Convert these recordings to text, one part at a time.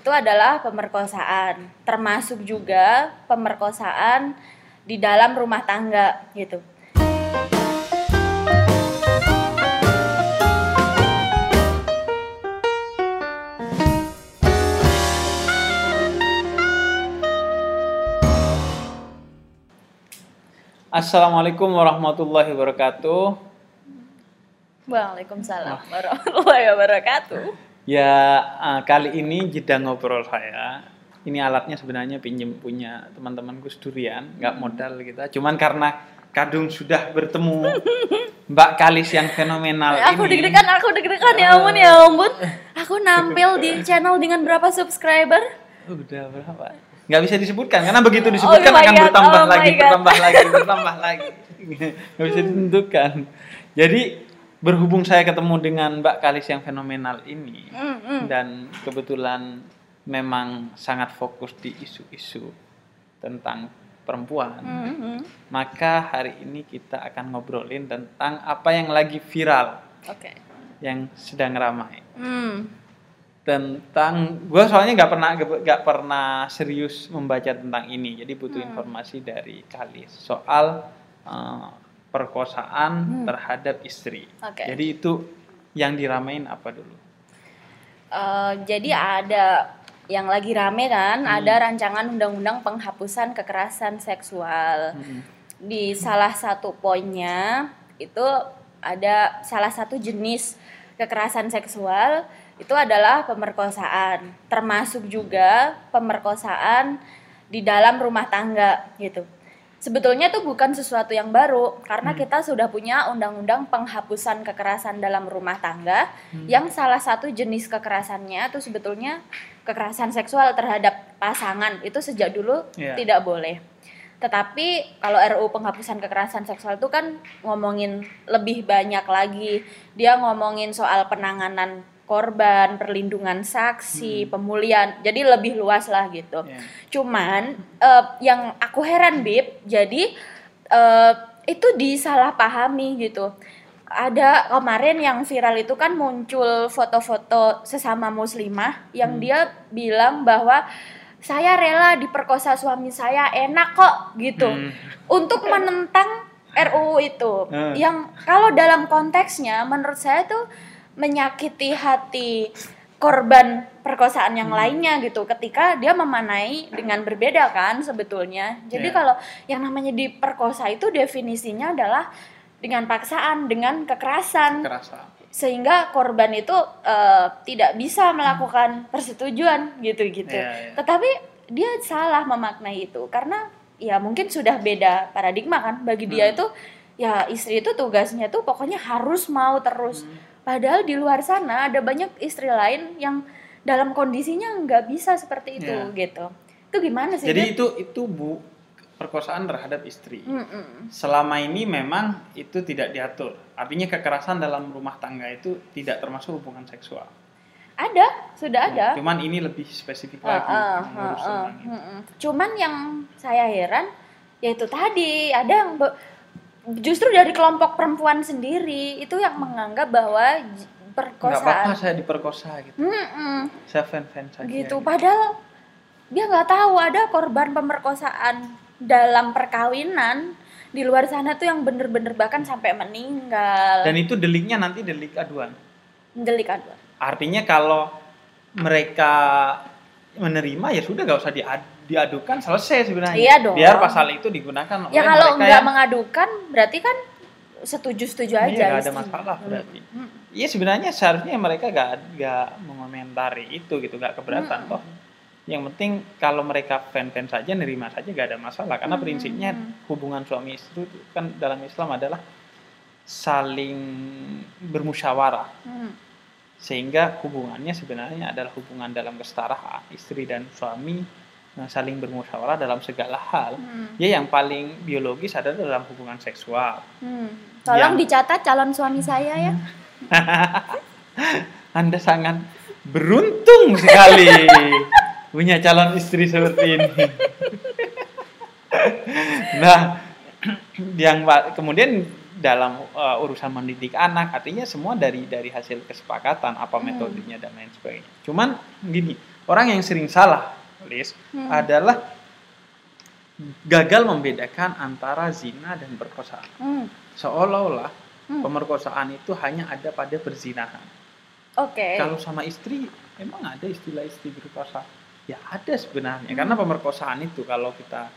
itu adalah pemerkosaan, termasuk juga pemerkosaan di dalam rumah tangga gitu. Assalamualaikum warahmatullahi wabarakatuh. Waalaikumsalam warahmatullahi wabarakatuh. Ya uh, kali ini jeda ngobrol saya. Ini alatnya sebenarnya pinjem punya teman-teman Gus Durian, nggak modal kita. Cuman karena kadung sudah bertemu Mbak Kalis yang fenomenal Aku ini. deg-degan, aku deg-degan ya ampun ya ampun. Aku nampil di channel dengan berapa subscriber? Udah berapa? Nggak bisa disebutkan karena begitu disebutkan Oh akan God, bertambah oh lagi, bertambah lagi, bertambah lagi. Nggak bisa ditentukan. Jadi berhubung saya ketemu dengan Mbak Kalis yang fenomenal ini Hmm, hmm. dan kebetulan memang sangat fokus di isu-isu tentang perempuan, Hmm, hmm. maka hari ini kita akan ngobrolin tentang apa yang lagi viral, Oke. yang sedang ramai Hmm. tentang gue soalnya nggak pernah nggak pernah serius membaca tentang ini jadi butuh Hmm. informasi dari Kalis soal eh, perkosaan Hmm. terhadap istri Oke. jadi itu yang diramain apa dulu Eh, jadi ada yang lagi rame kan, Hmm. ada rancangan undang-undang penghapusan kekerasan seksual. Mm-mm. Di salah satu poinnya itu ada salah satu jenis kekerasan seksual itu adalah pemerkosaan, termasuk juga pemerkosaan di dalam rumah tangga gitu. Sebetulnya itu bukan sesuatu yang baru karena kita sudah punya undang-undang penghapusan kekerasan dalam rumah tangga yang salah satu jenis kekerasannya itu sebetulnya kekerasan seksual terhadap pasangan itu sejak dulu Iya. tidak boleh. Tetapi kalau RUU penghapusan kekerasan seksual itu kan ngomongin lebih banyak lagi. Dia ngomongin soal penanganan korban, perlindungan saksi, pemulihan. Jadi lebih luas lah gitu. Ya. Cuman eh, yang aku heran Bib, jadi eh, itu disalahpahami gitu. Ada kemarin yang viral itu kan muncul foto-foto sesama muslimah yang Hmm. dia bilang bahwa saya rela diperkosa suami saya enak kok gitu. Hmm. Untuk menentang RUU itu Hmm. yang kalau dalam konteksnya menurut saya tuh menyakiti hati korban perkosaan yang lainnya gitu ketika dia memanai dengan berbeda kan sebetulnya. Jadi Iya. kalau yang namanya diperkosa itu definisinya adalah dengan paksaan, dengan kekerasan kerasa sehingga korban itu eh, tidak bisa melakukan persetujuan gitu-gitu. Iya, iya. Tetapi dia salah memaknai itu karena ya mungkin sudah beda paradigma kan bagi dia Hmm. itu ya istri itu tugasnya tuh pokoknya harus mau terus. Hmm. Padahal di luar sana ada banyak istri lain yang dalam kondisinya nggak bisa seperti itu Iya. gitu. Itu gimana sih? jadi itu itu bu perkosaan terhadap istri Mm-mm. selama ini memang itu tidak diatur artinya kekerasan dalam rumah tangga itu tidak termasuk hubungan seksual Ada, sudah ada. Cuman ini lebih spesifik lagi ah, ah, tentang itu. mm-mm. Cuman yang saya heran yaitu tadi ada yang be- justru dari kelompok perempuan sendiri itu yang menganggap bahwa j- Nggak apa-apa perkosaan saya diperkosa gitu. Mm-mm, Saya fan-fan saja. gitu. Padahal dia nggak tahu ada korban pemerkosaan dalam perkawinan di luar sana tuh yang bener-bener bahkan sampai meninggal. Dan itu deliknya nanti delik aduan. delik aduan. Artinya kalau mereka menerima ya sudah gak usah diad- diadukan selesai sebenarnya. Iya dong. Biar pasal itu digunakan Ya oleh kalau nggak yang mengadukan berarti kan setuju-setuju aja. Iya, nggak ada masalah berarti. Iya sebenarnya seharusnya mereka gak, gak mengomentari itu gitu, gak keberatan Mm-mm. toh. Yang penting kalau mereka fan-fan saja, nerima saja gak ada masalah. Karena Mm-mm. prinsipnya hubungan suami istri itu kan dalam Islam adalah saling bermusyawarah. Hmm. Sehingga hubungannya sebenarnya adalah hubungan dalam kesetaraan istri dan suami saling bermusyawarah dalam segala hal. Hmm. Ya yang paling biologis adalah dalam hubungan seksual. Hmm. Tolong Yang- dicatat calon suami saya ya. Anda sangat beruntung sekali punya calon istri seperti ini. nah, yang kemudian dalam uh, urusan mendidik anak artinya semua dari dari hasil kesepakatan apa Hmm. metodenya dan lain sebagainya. Cuman gini, orang yang sering salah, Lis, Hmm. adalah gagal membedakan antara zina dan perkosaan. Hmm. Seolah-olah Hmm. pemerkosaan itu hanya ada pada perzinahan. Oke. Kalau sama istri, emang ada istilah istri berkuasa? Ya ada sebenarnya, Hmm. karena pemerkosaan itu kalau kita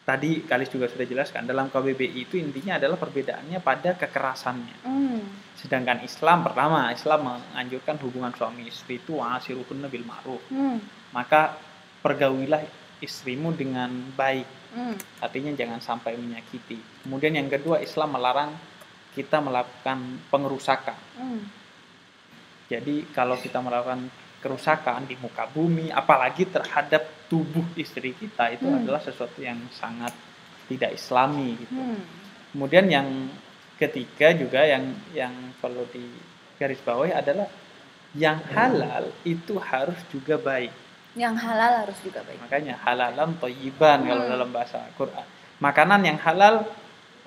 tadi Kalis juga sudah jelaskan dalam KBBI itu intinya adalah perbedaannya pada kekerasannya. Hmm. Sedangkan Islam pertama, Islam menganjurkan hubungan suami istri itu wasiruhunna bil ma'ruf. Hmm. Maka pergaulilah istrimu dengan baik. Hmm. Artinya jangan sampai menyakiti. Kemudian yang kedua, Islam melarang kita melakukan pengerusakan. Hmm. Jadi kalau kita melakukan kerusakan di muka bumi, apalagi terhadap tubuh istri kita itu Hmm. adalah sesuatu yang sangat tidak Islami gitu. Hmm. Kemudian yang ketiga juga yang yang perlu digarisbawahi adalah yang halal itu harus juga baik. Yang halal harus juga baik. Makanya halalan toyiban kalau Hmm. dalam bahasa Quran. Makanan yang halal,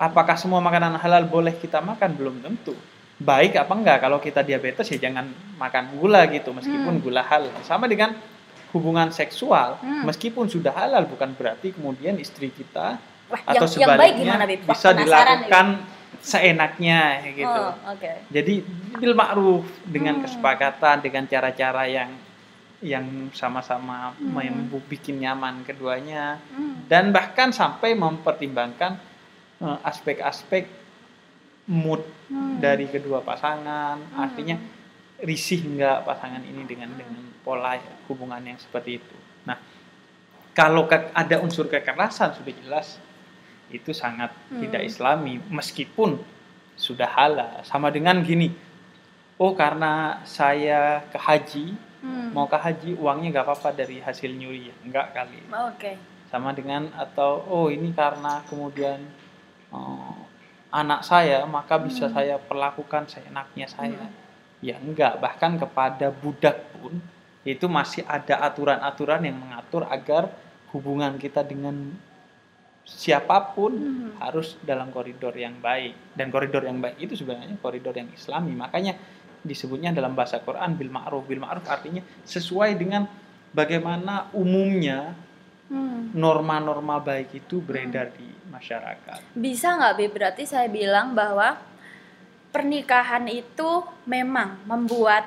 apakah semua makanan halal boleh kita makan? Belum tentu. Baik apa enggak? Kalau kita diabetes ya jangan makan gula gitu, meskipun Hmm. gula halal. Sama dengan hubungan seksual, Hmm. meskipun sudah halal bukan berarti kemudian istri kita Wah, atau yang, yang baik sebaliknya gimana, Bib? Wah, bisa dilakukan seenaknya gitu. Oh, oke. Jadi bil ma'ruf dengan Hmm. kesepakatan dengan cara-cara yang yang sama-sama Hmm. bikin nyaman keduanya Hmm. dan bahkan sampai mempertimbangkan eh, aspek-aspek mood Hmm. dari kedua pasangan Hmm. artinya risih enggak pasangan ini dengan dengan pola hubungan yang seperti itu nah kalau ke- ada unsur kekerasan sudah jelas itu sangat Hmm. tidak islami meskipun sudah halal sama dengan gini oh karena saya ke haji Hmm. mau ke haji uangnya nggak apa-apa dari hasil nyuri ya enggak kali Oke. sama dengan atau oh ini karena kemudian eh, anak saya maka bisa Hmm. saya perlakukan seenaknya saya ya enggak bahkan kepada budak pun itu masih ada aturan-aturan yang mengatur agar hubungan kita dengan siapa pun Hmm. harus dalam koridor yang baik dan koridor yang baik itu sebenarnya koridor yang islami makanya disebutnya dalam bahasa Quran bil ma'ruf bil ma'ruf artinya sesuai dengan bagaimana umumnya Hmm. norma-norma baik itu beredar di masyarakat Bisa nggak, Bib? Berarti saya bilang bahwa pernikahan itu memang membuat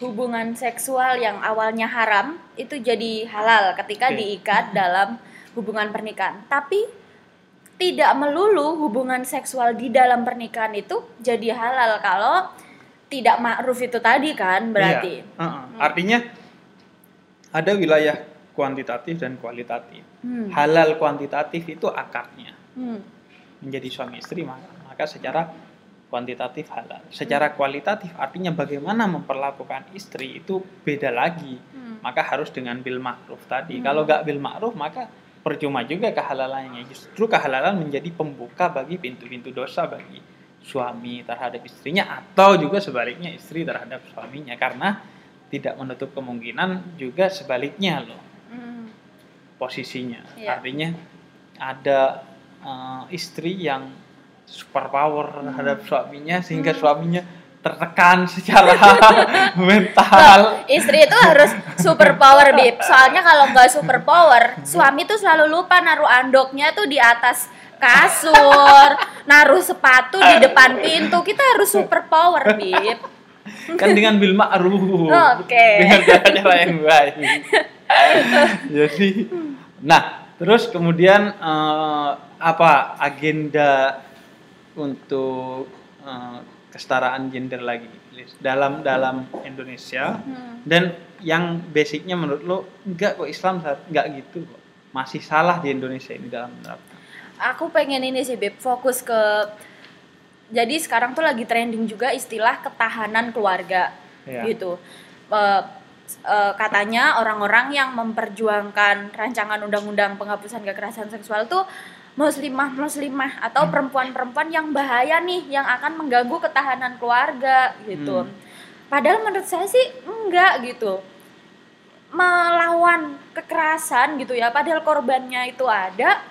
hubungan seksual yang awalnya haram itu jadi halal ketika Oke. diikat dalam hubungan pernikahan. Tapi tidak melulu hubungan seksual di dalam pernikahan itu jadi halal kalau tidak ma'ruf itu tadi kan berarti. Iya, uh-uh. artinya ada wilayah kuantitatif dan kualitatif Hmm. halal kuantitatif itu akarnya Hmm. menjadi suami istri maka, maka secara kuantitatif halal. Secara kualitatif artinya bagaimana memperlakukan istri itu beda lagi. Hmm. Maka harus dengan bil ma'ruf tadi. Hmm. Kalau nggak bil ma'ruf maka percuma juga kehalalannya. Justru kehalalan menjadi pembuka bagi pintu-pintu dosa bagi suami terhadap istrinya atau juga sebaliknya istri terhadap suaminya karena tidak menutup kemungkinan juga sebaliknya loh Hmm. posisinya. Iya. Artinya ada eh, istri yang super power terhadap suaminya sehingga Hmm. suaminya tertekan secara mental. Istri itu harus super power, Bib. Soalnya kalau nggak super power, suami tuh selalu lupa naruh andoknya tuh di atas kasur, naruh sepatu di depan pintu. Kita harus super power, Bib. Kan dengan bil ma'ruf. Oke. Dengan cara-cara yang baik. Jadi nah, terus kemudian eh, apa agenda untuk eh, kesetaraan gender lagi dalam dalam Indonesia Hmm. dan yang basicnya menurut lo enggak kok Islam enggak gitu kok masih salah di Indonesia ini dalam menerapkan Aku pengen ini sih, Bib, fokus ke jadi sekarang tuh lagi trending juga istilah ketahanan keluarga. ya. gitu. Eh, eh, katanya orang-orang yang memperjuangkan rancangan undang-undang penghapusan kekerasan seksual tuh muslimah muslimah atau Hmm. perempuan-perempuan yang bahaya nih yang akan mengganggu ketahanan keluarga gitu. Hmm. Padahal menurut saya sih enggak gitu. Melawan kekerasan gitu ya, padahal korbannya itu ada,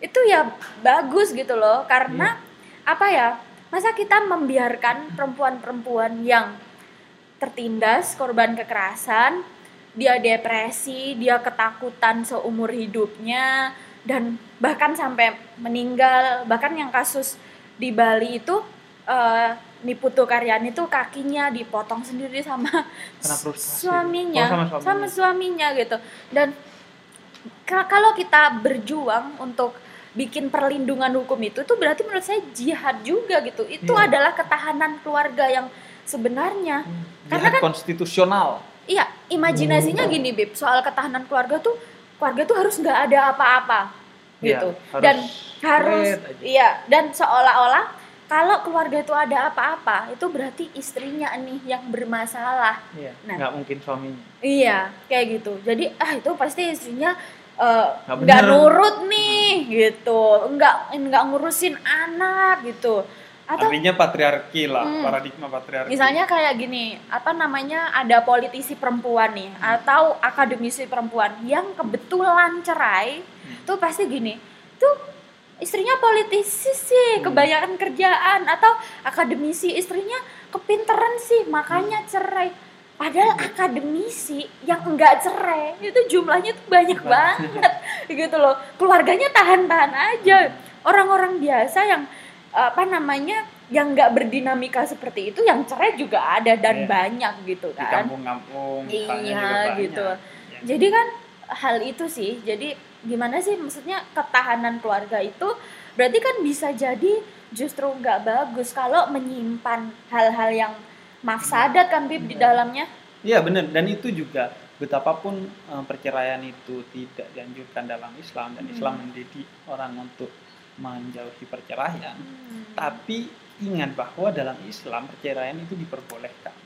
itu ya bagus gitu loh karena apa ya? Masa kita membiarkan perempuan-perempuan yang tertindas korban kekerasan dia depresi, dia ketakutan seumur hidupnya dan bahkan sampai meninggal. Bahkan yang kasus di Bali itu eh Niputu Karyani itu kakinya dipotong sendiri sama suaminya, Oh, sama suaminya. sama suaminya gitu. Dan ka- kalau kita berjuang untuk bikin perlindungan hukum itu tuh berarti menurut saya jihad juga gitu. Itu Iya. adalah ketahanan keluarga yang sebenarnya. Karena Jihad kan konstitusional. Iya, imajinasinya Hmm. gini, Bib, soal ketahanan keluarga tuh keluarga tuh harus nggak ada apa-apa Iya, gitu. harus dan harus iya, dan seolah-olah kalau keluarga itu ada apa-apa, itu berarti istrinya nih yang bermasalah. Iya, Nah. nggak mungkin suaminya. Iya, kayak gitu. Jadi ah itu pasti istrinya Nggak nggak bener. nurut nih gitu, nggak nggak ngurusin anak gitu. Atau Artinya patriarki lah, Hmm. paradigma patriarki. Misalnya kayak gini, apa namanya ada politisi perempuan nih atau akademisi perempuan yang kebetulan cerai, Hmm. tuh pasti gini, tuh istrinya politisi sih, Hmm. kebanyakan kerjaan atau akademisi istrinya kepinteran sih, makanya cerai. Padahal akademisi yang enggak cerai itu jumlahnya tuh banyak banget gitu loh. Keluarganya tahan-tahan aja. Orang-orang biasa yang apa namanya yang nggak berdinamika seperti itu yang cerai juga ada dan Iya. banyak gitu di kan kampung-kampung misalnya Iya, banyak. gitu. Ya. jadi kan hal itu sih jadi gimana sih maksudnya ketahanan keluarga itu berarti kan bisa jadi justru nggak bagus kalau menyimpan hal-hal yang mafsadat kan bib di dalamnya Iya benar dan itu juga betapapun eh, perceraian itu tidak dianjurkan dalam Islam dan Hmm. Islam mendidik orang untuk menjauhi perceraian. Tapi ingat bahwa dalam Islam perceraian itu diperbolehkan.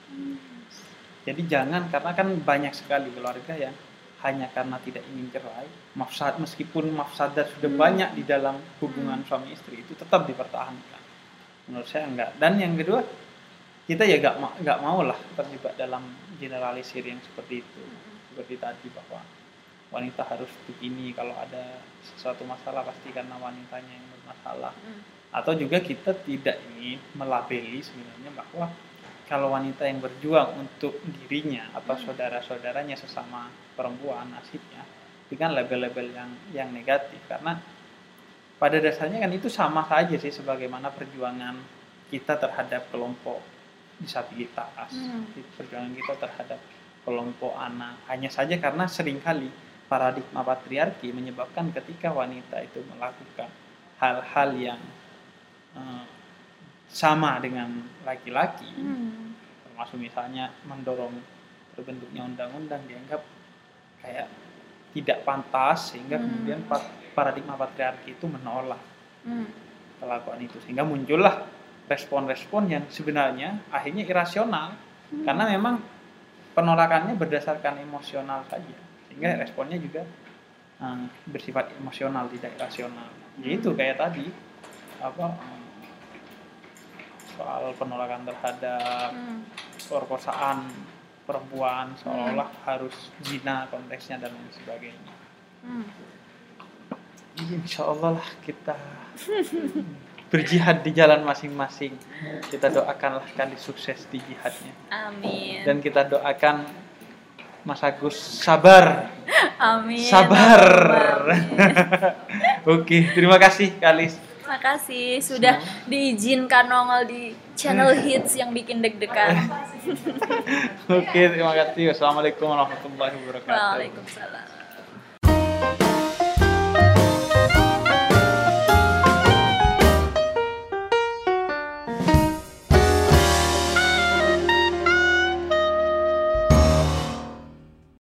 Jadi jangan karena kan banyak sekali keluarga yang hanya karena tidak ingin cerai, mafsad meskipun mafsadat sudah Hmm. banyak di dalam hubungan suami istri itu tetap dipertahankan. Menurut saya enggak. Dan yang kedua, kita ya nggak ma- nggak mau lah terjebak dalam generalisir yang seperti itu. Seperti tadi bahwa wanita harus begini kalau ada sesuatu masalah pasti karena wanitanya yang bermasalah Hmm. atau juga kita tidak ingin melabeli sebenarnya bahwa kalau wanita yang berjuang untuk dirinya atau Hmm. saudara-saudaranya sesama perempuan nasibnya itu kan label-label yang yang negatif karena pada dasarnya kan itu sama saja sih sebagaimana perjuangan kita terhadap kelompok disabilitas Hmm. perjuangan kita terhadap kelompok anak hanya saja karena sering kali paradigma patriarki menyebabkan ketika wanita itu melakukan hal-hal yang eh, sama dengan laki-laki Hmm. termasuk misalnya mendorong terbentuknya undang-undang dianggap kayak tidak pantas sehingga Hmm. kemudian pa- paradigma patriarki itu menolak Hmm. kelakuan itu sehingga muncullah respon-respon yang sebenarnya akhirnya irasional. Hmm. karena memang penolakannya berdasarkan emosional saja. Sehingga responnya juga eh, bersifat emosional tidak rasional yaitu kayak tadi apa soal penolakan terhadap Hmm. perkosaan perempuan seolah harus zina konteksnya dan lain sebagainya. Hmm. insya Allah lah kita berjihad di jalan masing-masing. Kita doakanlah kali sukses di jihadnya. Amin. dan kita doakan Mas Agus sabar. Amin. sabar. Oke terima kasih Kalis. Makasih sudah diizinkan nongol di channel hits yang bikin deg-degan. oke terima kasih. Wassalamualaikum warahmatullahi wabarakatuh. Waalaikumsalam.